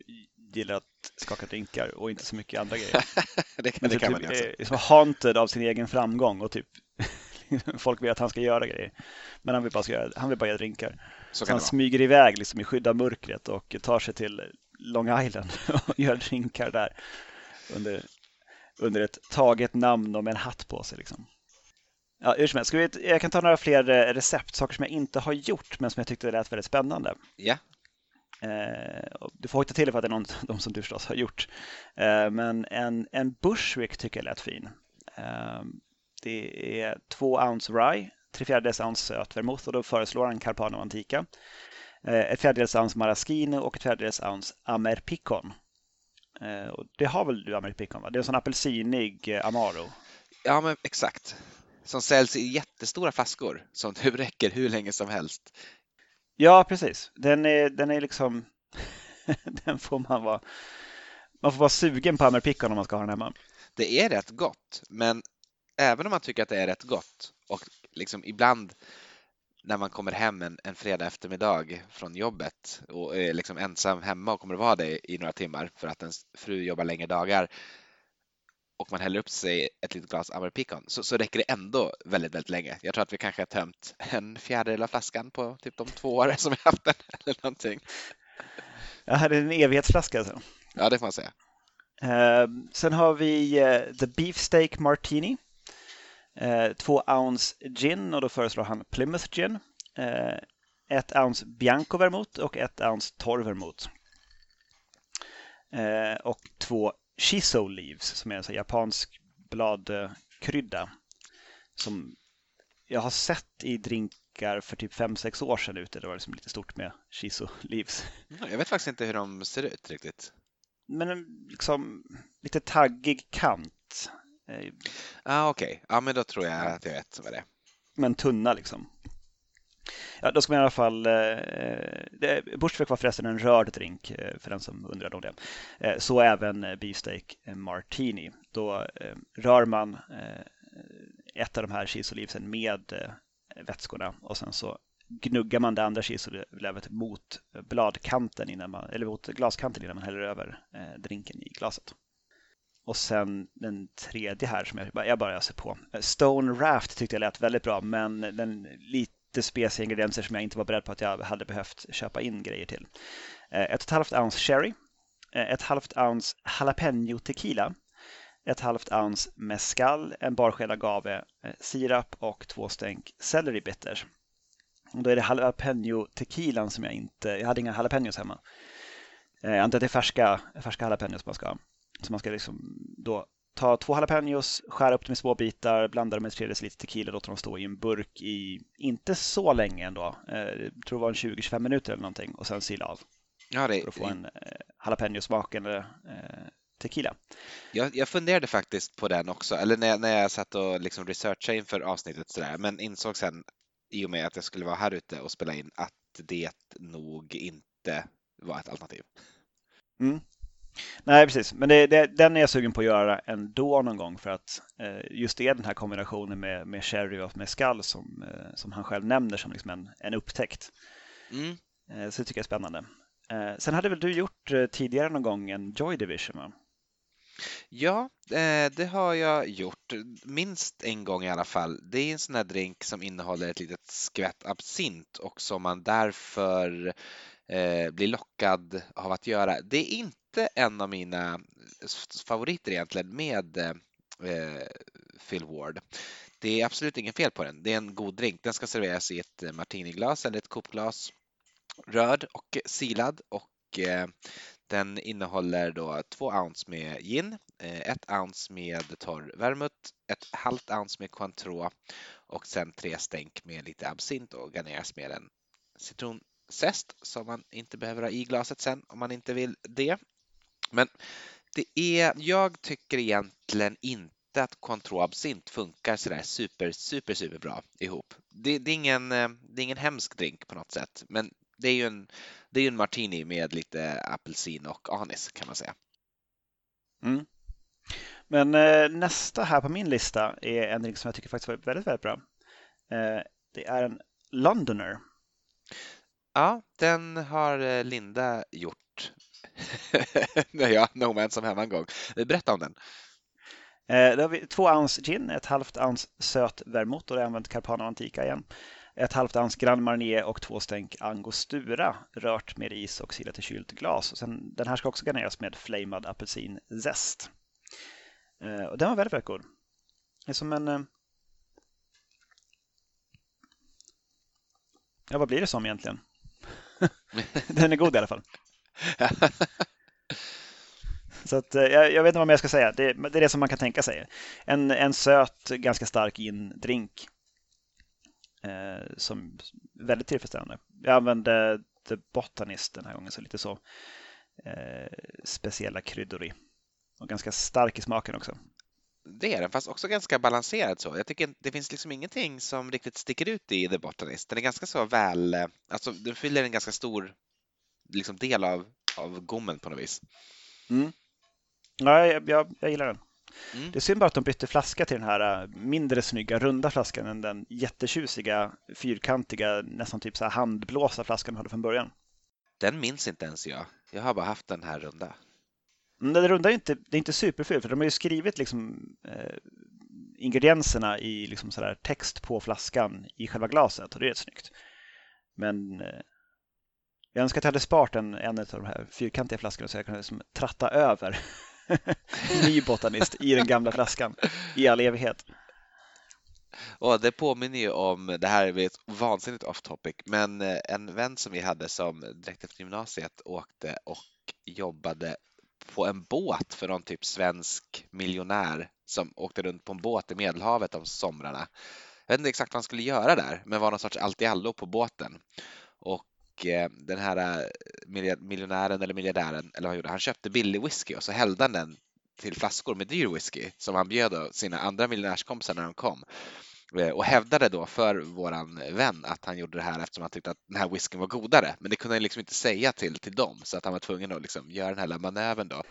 gillar att skaka drinkar och inte så mycket andra grejer. *laughs* det kan, det kan typ, man ju är liksom haunted av sin egen framgång och typ *laughs* folk vet att han ska göra grejer. Men han vill bara, göra, han vill bara göra drinkar. Så, så han smyger iväg liksom i skydd av mörkret och tar sig till Long Island och gör drinkar där under, under ett taget namn och med en hatt på sig. Liksom. Ja, hur som helst, ska vi, jag kan ta några fler eh, recept, saker som jag inte har gjort men som jag tyckte lät väldigt spännande. Ja. Eh, du får hojta till för att det är någon de som du förstås har gjort. Eh, men en, en Bushwick tycker jag lät fin. Eh, det är två ounce rye, tre fjärdedels ounce söt vermouth och då föreslår han Carpano Antica. Eh, ett fjärdedels ounce maraschino och ett fjärdedels ounce amerpicon. Eh, och det har väl du amerpicon va? Det är en sån apelsinig eh, amaro. Ja, men exakt. Som säljs i jättestora flaskor som du *laughs* räcker hur länge som helst. Ja, precis. Den är, den är liksom... *laughs* den får man vara... Man får vara sugen på amerpicon om man ska ha den hemma. Det är rätt gott, men även om man tycker att det är rätt gott och liksom ibland när man kommer hem en, en fredag eftermiddag från jobbet och är liksom ensam hemma och kommer att vara det i några timmar för att ens fru jobbar längre dagar och man häller upp sig ett litet glas Amarpicon så, så räcker det ändå väldigt, väldigt länge. Jag tror att vi kanske har tömt en fjärdedel av flaskan på typ de två år som vi haft den *laughs* eller någonting. Ja, det är en evighetsflaska alltså. Ja, det får man säga. Uh, sen har vi uh, The Beefsteak Martini. Uh, två ounce gin och då föreslår han Plymouth gin. ett ounce Bianco vermouth och ett ounce torr vermouth. och två shiso leaves som är en sån japansk bladkrydda. Som jag har sett i drinkar för typ 5-6 år sedan ute. Det var liksom lite stort med shiso leaves. Jag vet faktiskt inte hur de ser ut riktigt. Men liksom lite taggig kant. Eh, ah, Okej, okay. ja men då tror jag att jag vet vad det är. Men tunna liksom. Ja, då ska man i alla fall... Eh, Bushwick var förresten en rörd drink eh, för den som undrade om det. Eh, så även eh, beefsteak Martini. Då eh, rör man eh, ett av de här cheeseolivsen med eh, vätskorna och sen så gnuggar man det andra cheeseolivet mot bladkanten innan man, eller mot glaskanten innan man häller över drinken i glaset. Och sen den tredje här som jag, jag bara ser på. Eh, Stone Raft tyckte jag lät väldigt bra men den lite speciella ingredienser som jag inte var beredd på att jag hade behövt köpa in grejer till. Eh, ett och ett halvt ounce sherry, eh, ett halvt ounce jalapeno tequila, ett halvt ounce mescal, en barsked agave, eh, sirap och två stänk celery bitters. Och då är det jalapeno tequilan som jag inte, jag hade inga jalapenos hemma. Eh, jag antar att det är färska, färska jalapenos man ska ha. Så man ska liksom då ta två jalapenos, skära upp dem i små bitar, blanda dem med tre deciliter tequila, låta dem stå i en burk i inte så länge ändå. Eh, jag tror det var en 20-25 minuter eller någonting och sen sila av. Ja, det, för att få en eh, jalapeno-smak eller eh, tequila. Jag, jag funderade faktiskt på den också, eller när jag, när jag satt och liksom researchade inför avsnittet sådär, men insåg sen i och med att jag skulle vara här ute och spela in att det nog inte var ett alternativ. Mm. Nej, precis. Men det, det, den är jag sugen på att göra ändå någon gång för att eh, just det är den här kombinationen med, med sherry och med skall som, eh, som han själv nämner som liksom en, en upptäckt. Mm. Eh, så det tycker jag är spännande. Eh, sen hade väl du gjort eh, tidigare någon gång en Joy Division? Va? Ja, eh, det har jag gjort. Minst en gång i alla fall. Det är en sån här drink som innehåller ett litet skvätt absint och som man därför blir lockad av att göra. Det är inte inte en av mina favoriter egentligen med eh, eh, Phil Ward. Det är absolut inget fel på den. Det är en god drink. Den ska serveras i ett eh, martiniglas eller ett kopglas. Röd och silad och eh, den innehåller då två ounce med gin, eh, ett ounce med torr vermouth, ett halvt ounce med Cointreau och sen tre stänk med lite absint och garneras med en citronzest som man inte behöver ha i glaset sen om man inte vill det. Men det är, jag tycker egentligen inte att Cointreau absint funkar sådär super, super, super bra ihop. Det, det, är ingen, eh, det är ingen hemsk drink på något sätt, men det är ju en, det är en martini med lite apelsin och anis kan man säga. Mm. Men eh, nästa här på min lista är en drink som jag tycker faktiskt var väldigt, väldigt bra. Eh, det är en Londoner. Ja, den har eh, Linda gjort *laughs* när jag No Man hemma en gång. Berätta om den. Eh, då har vi två ounce gin, ett halvt ounce söt vermouth och det har använt Carpano Antica igen. Ett halvt ounce Grand Marnier och två stänk Angostura rört med is och silat i kylt glas. Och sen, den här ska också garneras med flamad apelsinzest. Eh, och den var väldigt, väldigt god. Det är som en... Eh... Ja, vad blir det som egentligen? *laughs* Den är god i alla fall. *laughs* Så att, eh, jag, jag, vet inte vad mer jag ska säga. Det, det, är det som man kan tänka sig. En, en söt, ganska stark gin-drink. Eh, som väldigt tillfredsställande. Jag använde The Botanist den här gången, så lite så eh, speciella kryddor i. Och ganska stark i smaken också. Det är den, fast också ganska balanserad så. Jag tycker det finns liksom ingenting som riktigt sticker ut i The Botanist. Den är ganska så väl, eh, alltså den fyller en ganska stor liksom, del av, av gommen på något vis. Mm. Ja, jag, jag, jag gillar den. Mm. Det är synd bara att de bytte flaska till den här äh, mindre snygga runda flaskan än den jättetjusiga fyrkantiga nästan typ så här handblåsa flaskan de hade från början. Den minns inte ens jag. Jag har bara haft den här runda. Men den runda är inte, det är inte superful för de har ju skrivit liksom, eh, ingredienserna i liksom så där text på flaskan i själva glaset och det är rätt snyggt. Men eh, jag önskar att jag hade sparat en, en av de här fyrkantiga flaskorna så jag kunde liksom tratta över *laughs* ny botanist i den gamla flaskan i all evighet. Och det påminner ju om, det här är ett vansinnigt off topic, men eh, en vän som vi hade som direkt efter gymnasiet åkte och jobbade på en båt för någon typ svensk miljonär som åkte runt på en båt i Medelhavet om somrarna. Jag vet inte exakt vad han skulle göra där, men var någon sorts allt-i-allo på båten. Och och eh, den här eh, miljonären eller miljardären, eller vad han gjorde, han köpte billig whisky och så hällde han den till flaskor med dyr whisky som han bjöd sina andra miljonärskompisar när de kom eh, och hävdade då för våran vän att han gjorde det här eftersom han tyckte att den här whiskyn var godare. Men det kunde han liksom inte säga till, till dem så att han var tvungen att liksom göra den här manövern då.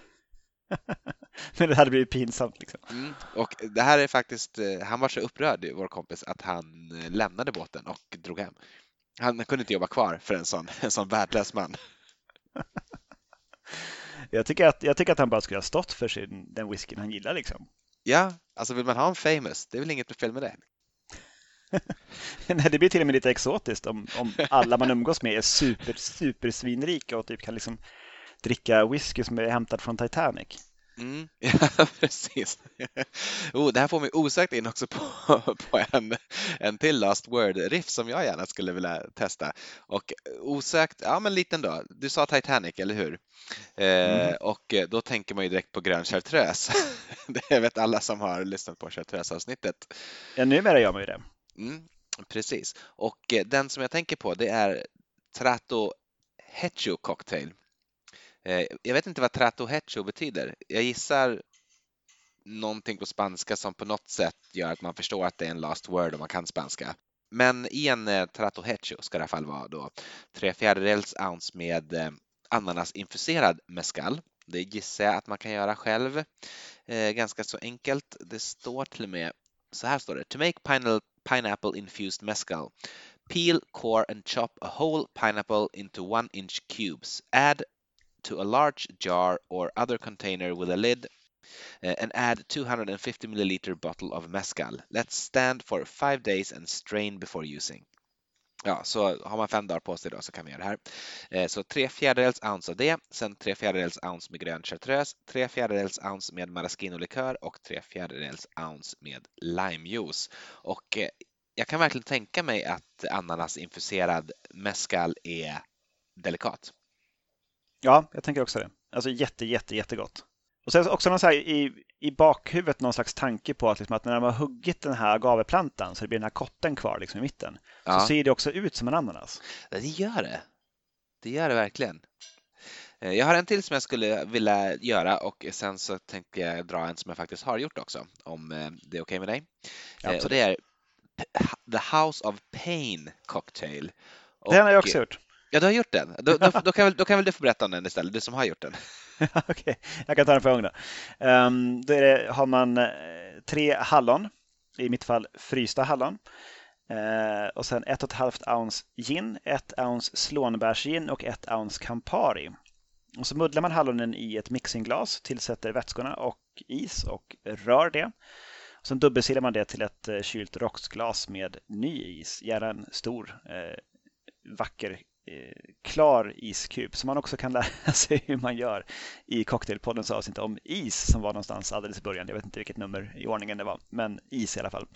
*laughs* Men det hade blivit pinsamt. Liksom. Mm. Och det här är faktiskt, han var så upprörd, vår kompis, att han lämnade båten och drog hem. Han kunde inte jobba kvar för en sån, en sån värdelös man. *laughs* jag, tycker att, jag tycker att han bara skulle ha stått för sin, den whiskyn han gillar. Liksom. Ja, alltså vill man ha en famous, det är väl inget fel med det. *laughs* Nej, det blir till och med lite exotiskt om, om alla man umgås med är super, super svinrika och typ kan liksom dricka whisky som är hämtad från Titanic. Mm, *laughs* ja, precis. *laughs* Oh, det här får mig osökt in också på, *laughs* på en, en till Last Word-riff som jag gärna skulle vilja testa. Och osökt, ja men lite ändå. Du sa Titanic, eller hur? Eh, mm. och då tänker man ju direkt på grön chartreuse. det vet alla som har lyssnat på chartreuse-avsnittet. Ja, numera gör man ju det. Mm, precis. Och eh, den som jag tänker på det är Trato Hecho Cocktail Eh, Eh, jag vet inte vad trato hecho betyder. Jag gissar någonting på spanska som på något sätt gör att man förstår att det är en last word om man kan spanska. Men i en eh, trato hecho ska det i alla fall vara då tre fjärdedels ounce med eh, ananasinfuserad mescal. Det gissar jag att man kan göra själv. Eh, ganska så enkelt. Det står till och med så här står det. To make pineapple infused mescal. Peel, core and chop a whole pineapple into one inch cubes. Add to a large jar or other container with a lid uh, and add 250 milliliter bottle of mezcal. Let stand for five days and strain before using. Ja, så har man fem dagar på sig då så kan man göra det här. Eh, så tre fjärdedels ounce av det, sen tre fjärdedels ounce med grön chartreuse, tre fjärdedels ounce med maraschino-likör och tre fjärdedels ounce med limejuice. Och eh, jag kan verkligen tänka mig att ananasinfuserad mezcal är delikat. Ja, jag tänker också det. Alltså jätte, jätte, jättegott. Och sen också någon så här, i, i bakhuvudet någon slags tanke på att, liksom, att när man har huggit den här agaveplantan så det blir den här kotten kvar liksom, i mitten. Ja. Så ser det också ut som en ananas. Ja, det gör det. Det gör det verkligen. Eh, jag har en till som jag skulle vilja göra och sen så tänker jag dra en som jag faktiskt har gjort också, om eh, det är okej okay med dig. Ja, eh, och det är The House of Pain Cocktail. Och, den har jag också gjort. Ja, du har gjort den. Då, då, *laughs* då, kan, väl, då kan väl du få berätta om den istället, du som har gjort den. *laughs* Okej, okay. jag kan ta den på en gång då. Um, då det, har man eh, tre hallon, i mitt fall frysta hallon. Uh, och sen ett och ett halvt ounce gin, ett ounce slånbärsgin och ett ounce Campari. Och så muddlar man hallonen i ett mixingglas, tillsätter vätskorna och is och rör det. Och sen dubbelsilar man det till ett eh, kylt rocksglas med ny is, gärna en stor eh, vacker Eh, klar iskub som man också kan lära *laughs* sig hur man gör i Cocktailpoddens avsnitt om is som var någonstans alldeles i början. Jag vet inte vilket nummer i ordningen det var, men is i alla fall.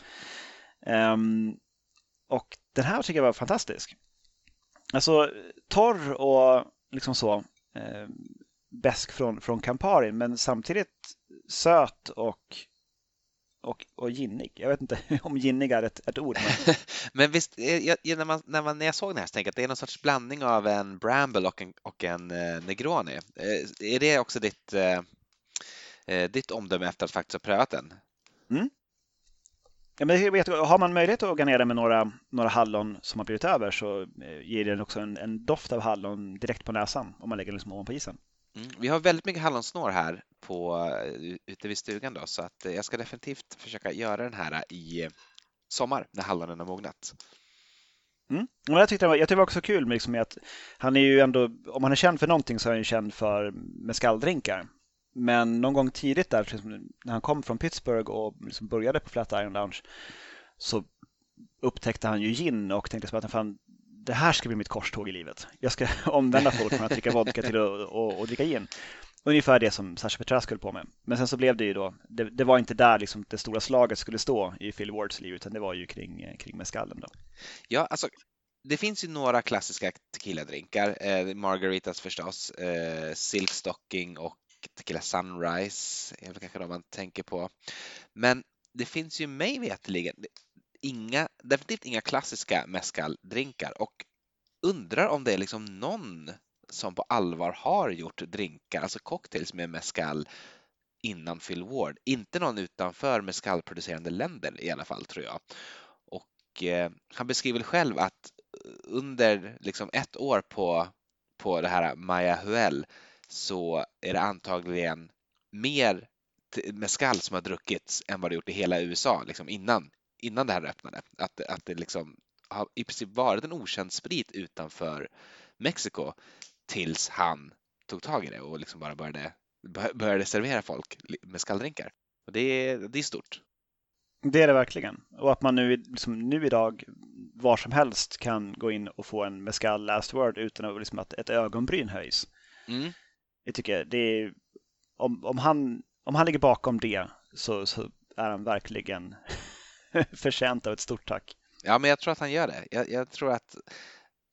Um, och den här tycker jag var fantastisk. Alltså torr och liksom så eh, bäsk från, från Campari men samtidigt söt och, och, och ginnig. Jag vet inte *laughs* om ginnig är ett, ett ord. Men, *laughs* men visst, eh, jag, när, man, när, man, när jag såg den här så tänkte jag att det är någon sorts blandning av en Bramble och en, och en eh, Negroni. Eh, är det också ditt, ditt omdöme efter att faktiskt ha prövat den? Mm. Ja, men vet, har man möjlighet att garnera med några, några hallon som har blivit över så ger den också en, en doft av hallon direkt på näsan om man lägger den liksom ovanpå isen. Mm. Vi har väldigt mycket hallonsnår här på, eh, ute vid stugan då, så att eh, jag ska definitivt försöka göra den här eh, i sommar när hallonen har mognat. Mm. jag, tyckte det var, jag tyckte det var också kul liksom, att han är ju ändå, om han är känd för någonting så är han ju känd för mescaldrinkar. Men någon gång tidigt där, liksom, när han kom från Pittsburgh och liksom började på Flatiron Lounge så upptäckte han ju gin och tänkte att fan, det här ska bli mitt korståg i livet. Jag ska *laughs* omvända folk från att dricka vodka till att och, och dricka gin. Ungefär det som Sasha Petrask höll på med. Men sen så blev det ju då, det, det var inte där liksom det stora slaget skulle stå i Phil Wards liv, utan det var ju kring, eh, kring mescallen då. Ja, alltså det finns ju några klassiska tequila-drinkar. Eh, margaritas förstås, eh, Silk Stocking och Tequila Sunrise är väl kanske de man tänker på. Men det finns ju mig veterligen inga, definitivt inga klassiska mezcal-drinkar och undrar om det är liksom någon som på allvar har gjort drinkar, alltså cocktails med mezcal innan Phil Ward. Inte någon utanför mezcalproducerande länder i alla fall tror jag. Och eh, han beskriver själv att under liksom ett år på, på det här Maya Huel så är det antagligen mer mezcal som har druckits än vad det gjort i hela USA liksom innan, innan det här öppnade. Att, att det liksom har i princip varit en okänd sprit utanför Mexiko tills han tog tag i det och liksom bara började, började servera folk med skalldrinkar. Och det, är, det är stort. Det är det verkligen. Och att man nu, liksom, nu idag var som helst kan gå in och få en mescal last word utan att, liksom, att ett ögonbryn höjs. Mm. Jag tycker det är, om, om, han, om han ligger bakom det så, så är han verkligen *laughs* förtjänt av ett stort tack. Ja, men jag tror att han gör det. Jag, jag, tror att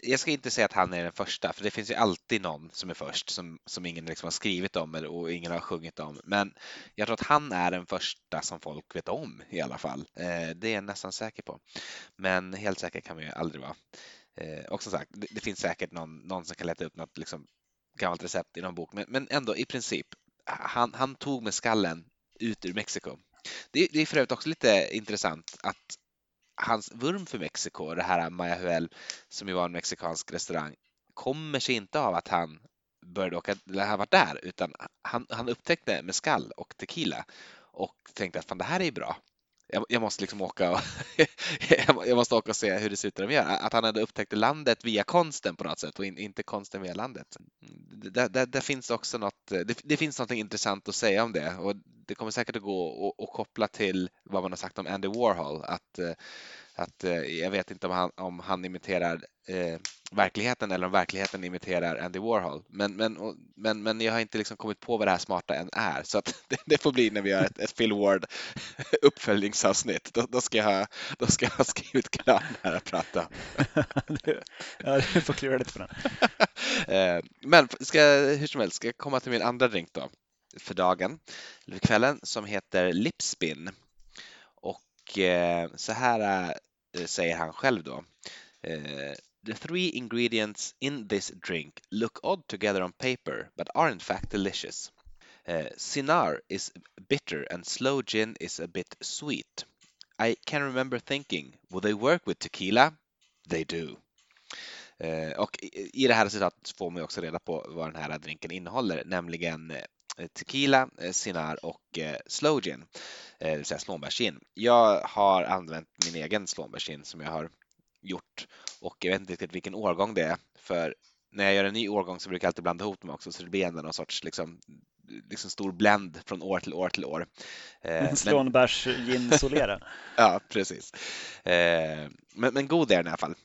jag ska inte säga att han är den första, för det finns ju alltid någon som är först som, som ingen liksom har skrivit om och ingen har sjungit om. Men jag tror att han är den första som folk vet om i alla fall. Eh, det är jag nästan säker på. Men helt säker kan man ju aldrig vara. Eh, och som sagt, det, det, finns säkert någon, någon som kan leta upp något liksom, gammalt recept i någon bok, men, men ändå i princip. Han, han tog med skallen ut ur Mexiko. Det, det är för övrigt också lite intressant att hans vurm för Mexiko, det här Maya Huel som ju var en mexikansk restaurang, kommer sig inte av att han började åka, eller han varit där, utan han, han upptäckte mezcal och tequila och tänkte att fan det här är ju bra jag, jag, måste liksom åka och *laughs* jag måste åka och se hur det ser ut där de gör. Att han hade upptäckt landet via konsten på något sätt och in, inte konsten via landet. Det, det, det finns också något, eh, det, det, finns något intressant att säga om det och det kommer säkert att gå att koppla till vad man har sagt om Andy Warhol. Att eh, att eh, jag vet inte om han, om han imiterar eh, verkligheten eller om verkligheten imiterar Andy Warhol. Men, men, men, men jag har inte liksom kommit på vad det här smarta än är så att *laughs* det, det får bli när vi gör ett, ett Phil Ward *laughs* uppföljningsavsnitt. Då, då, ska jag, då ska jag ha skrivit klart det här att prata *laughs* Ja, du får klura lite på den. eh, men ska, hur som helst, ska jag komma till min andra drink då för dagen, eller för kvällen, som heter Lipspin. Och eh, så här eh, säger han själv då. Eh, the three ingredients in this drink look odd together on paper but are in fact delicious. Uh, Sinar is bitter and slow gin is a bit sweet. I can remember thinking, will they work with tequila? They do. Uh, och i det här citatet får man också reda på vad den här drinken innehåller, nämligen eh, tequila, eh, Sinar och eh, slow gin. Det vill säga slånbärsgin. Jag har använt min egen slånbärsgin som jag har gjort och jag vet inte riktigt vilken årgång det är för när jag gör en ny årgång så brukar jag alltid blanda ihop dem också så det blir ändå någon sorts liksom, liksom stor blend från år till år till år. Eh, Slånbärs gin solera. *laughs* ja, precis. Eh, men, men god är den i alla fall.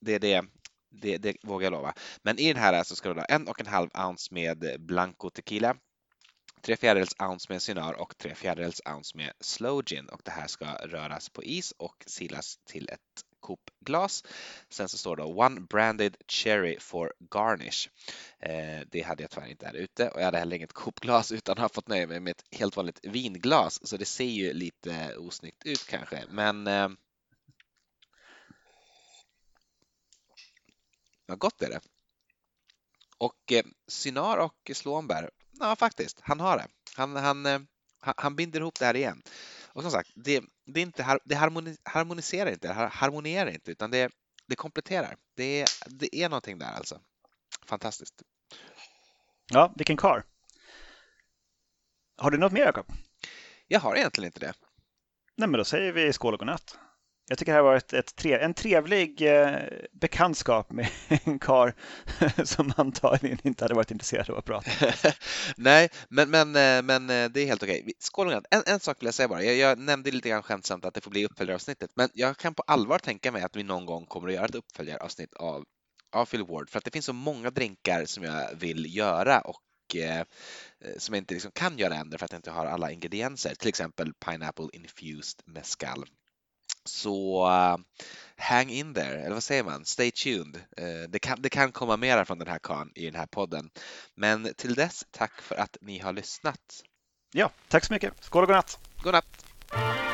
Det är det det, det vågar jag lova. Men i den här så ska du ha en och en halv ounce med Blanco Tequila, tre fjärdedels ounce med Cynar och tre fjärdedels ounce med Slow Gin och det här ska röras på is och silas till ett Coop-glas. Sen så står det One Branded Cherry for Garnish. Eh, det hade jag tyvärr inte här ute och jag hade heller inget Coop-glas *laughs* utan har fått nöja mig med ett helt vanligt vinglas så det ser ju lite osnyggt ut kanske men eh, Vad gott är det! Och eh, Synar och Slånberg, ja faktiskt, han har det. Han, han, eh, han binder ihop det här igen. Och som sagt, det, det, är inte, det harmoniserar inte, det harmonierar inte, utan det, det kompletterar. Det, det är någonting där alltså. Fantastiskt. Ja, vilken kar. Har du något mer Jakob? Jag har egentligen inte det. Nej, men då säger vi skål och godnatt. Jag tycker det här var ett, ett trev, en trevlig eh, bekantskap med *laughs* en kar *laughs* som antagligen inte hade varit intresserad av att prata. *laughs* Nej, men, men, eh, men eh, det är helt okej. Skål en, en sak vill jag säga bara. Jag, jag nämnde lite grann skämtsamt att det får bli uppföljaravsnittet, men jag kan på allvar tänka mig att vi någon gång kommer att göra ett uppföljaravsnitt av, av Phil Ward, för att det finns så många drinkar som jag vill göra och eh, som jag inte liksom kan göra ännu för att jag inte har alla ingredienser, till exempel Pineapple Infused Mescal så uh, hang in there, eller vad säger man? Stay tuned. Uh, det, kan, det kan komma mera från den här kan i den här podden. Men till dess, tack för att ni har lyssnat. Ja, tack så mycket. Skål och godnatt! Godnatt!